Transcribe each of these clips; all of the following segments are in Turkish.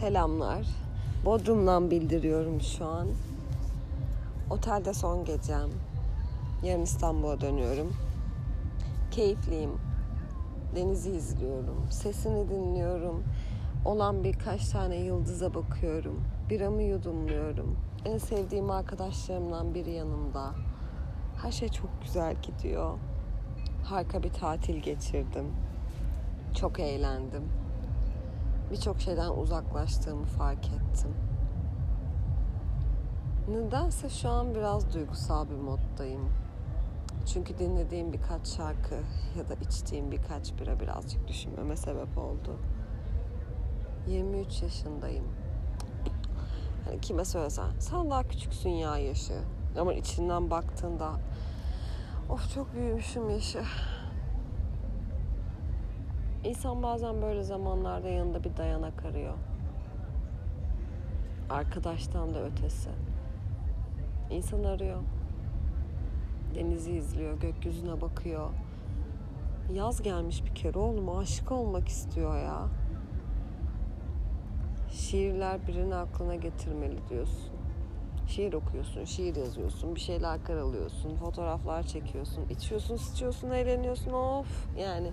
Selamlar. Bodrum'dan bildiriyorum şu an. Otelde son gecem. Yarın İstanbul'a dönüyorum. Keyifliyim. Denizi izliyorum. Sesini dinliyorum. Olan birkaç tane yıldıza bakıyorum. Biramı yudumluyorum. En sevdiğim arkadaşlarımdan biri yanımda. Her şey çok güzel gidiyor. Harika bir tatil geçirdim. Çok eğlendim. Birçok şeyden uzaklaştığımı fark ettim. Nedense şu an biraz duygusal bir moddayım. Çünkü dinlediğim birkaç şarkı ya da içtiğim birkaç bira birazcık düşünmeme sebep oldu. 23 yaşındayım. Hani kime söylesen sen daha küçüksün ya yaşı. Ama içinden baktığında of çok büyümüşüm yaşı. İnsan bazen böyle zamanlarda yanında bir dayanak arıyor. Arkadaştan da ötesi. İnsan arıyor. Denizi izliyor, gökyüzüne bakıyor. Yaz gelmiş bir kere oğlum aşık olmak istiyor ya. Şiirler birini aklına getirmeli diyorsun. Şiir okuyorsun, şiir yazıyorsun, bir şeyler karalıyorsun, fotoğraflar çekiyorsun, içiyorsun, sıçıyorsun, eğleniyorsun. Of yani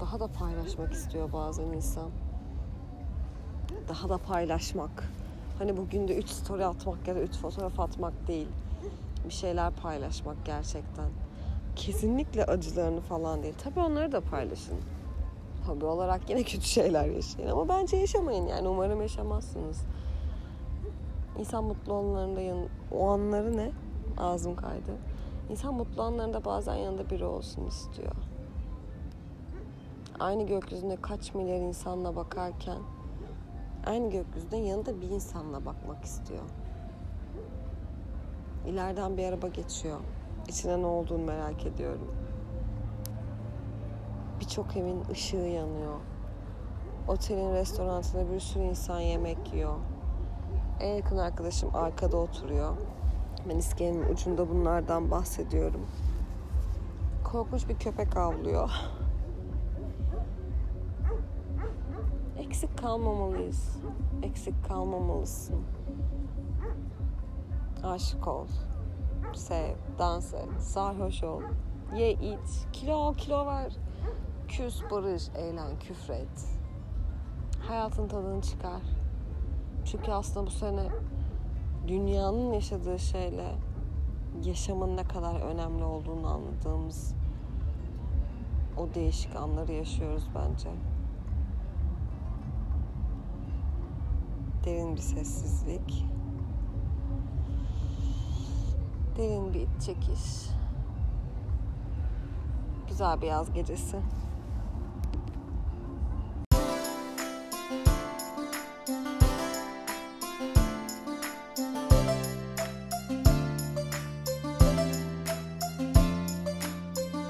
daha da paylaşmak istiyor bazen insan. Daha da paylaşmak. Hani bugün de 3 story atmak ya da 3 fotoğraf atmak değil. Bir şeyler paylaşmak gerçekten. Kesinlikle acılarını falan değil. Tabii onları da paylaşın. Hobi olarak yine kötü şeyler yaşayın. Ama bence yaşamayın yani. Umarım yaşamazsınız. İnsan mutlu anlarında yan... o anları ne? Ağzım kaydı. İnsan mutlu anlarında bazen yanında biri olsun istiyor aynı gökyüzünde kaç milyar insanla bakarken aynı gökyüzünde yanında bir insanla bakmak istiyor. İleriden bir araba geçiyor. İçine ne olduğunu merak ediyorum. Birçok evin ışığı yanıyor. Otelin restoranında bir sürü insan yemek yiyor. En yakın arkadaşım arkada oturuyor. Ben iskelenin ucunda bunlardan bahsediyorum. Korkunç bir köpek avlıyor. Eksik kalmamalıyız. Eksik kalmamalısın. Aşık ol. Sev, dans et, sarhoş ol. Ye, iç, kilo al, kilo ver. Küs, barış, eğlen, küfret. Hayatın tadını çıkar. Çünkü aslında bu sene dünyanın yaşadığı şeyle yaşamın ne kadar önemli olduğunu anladığımız o değişik anları yaşıyoruz bence. Derin bir sessizlik. Derin bir iç çekiş. Güzel bir yaz gecesi.